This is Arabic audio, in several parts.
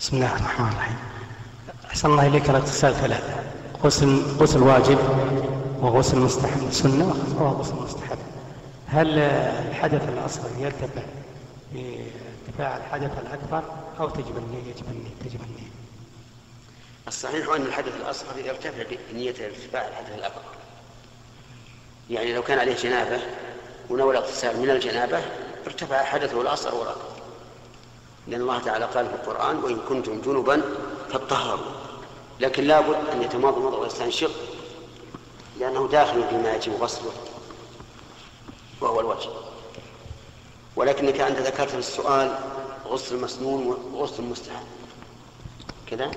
بسم الله الرحمن الرحيم. أحسن الله إليك. الاغتسال ثلاثة غسل غسل واجب وغسل مستحب. سنة وغسل مستحب. هل الحدث الأصغر يرتفع بارتفاع الحدث الأكبر أو تجب النية يجب النية تجب النية الصحيح أن الحدث الأصغر يرتفع بنية ارتفاع الحدث الأكبر. يعني لو كان عليه جنابة ونوى الاغتسال من الجنابة ارتفع حدثه الأصغر والأكبر. لأن الله تعالى قال في القرآن وإن كنتم جنبا فاطهروا. لكن لابد أن يتمضمض ويستنشق لأنه داخل فيما يجب غسله وهو الوجه. ولكنك أنت ذكرت في السؤال غسل المسنون وغسل المستحب كذا؟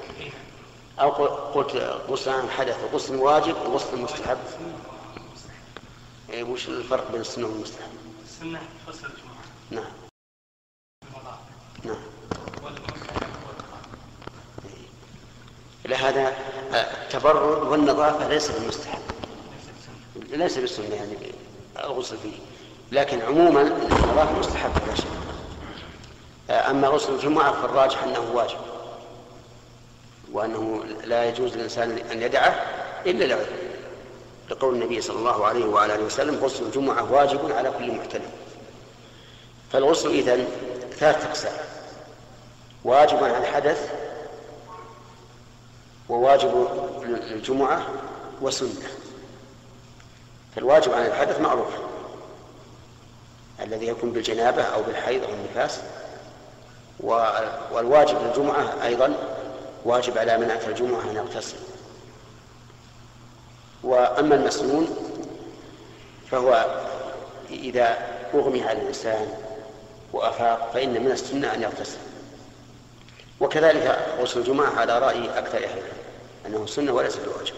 أو قلت غسل عن الحدث وغسل واجب وغسل المستحب إيه وش الفرق بين السنة والمستحب؟ السنة غسل الجمعة. نعم. لهذا التبرد والنظافة ليس بالمستحب. ليس بالسنة يعني الغسل فيه. لكن عموما النظافة مستحب لا شيء. أما غسل الجمعة فالراجح أنه واجب وأنه لا يجوز للإنسان أن يدعه إلا لعذر. لقول النبي صلى الله عليه وعلى آله وسلم غسل الجمعة واجب على كل محتلم. فالغسل إذن ثلاث أقسام. واجب عن الحدث وواجب للجمعة وسنة فالواجب عن الحدث معروف. الذي يكون بالجنابة أو بالحيض أو النفاس. والواجب للجمعة أيضا واجب على من أتى الجمعة أن يغتسل. وأما المسنون فهو إذا أغمي على الإنسان وأفاق فإن من السنة أن يغتسل. وكذلك غسل الجمعة على رأي أكثر أهل العلم أنه سنة وليس بواجب.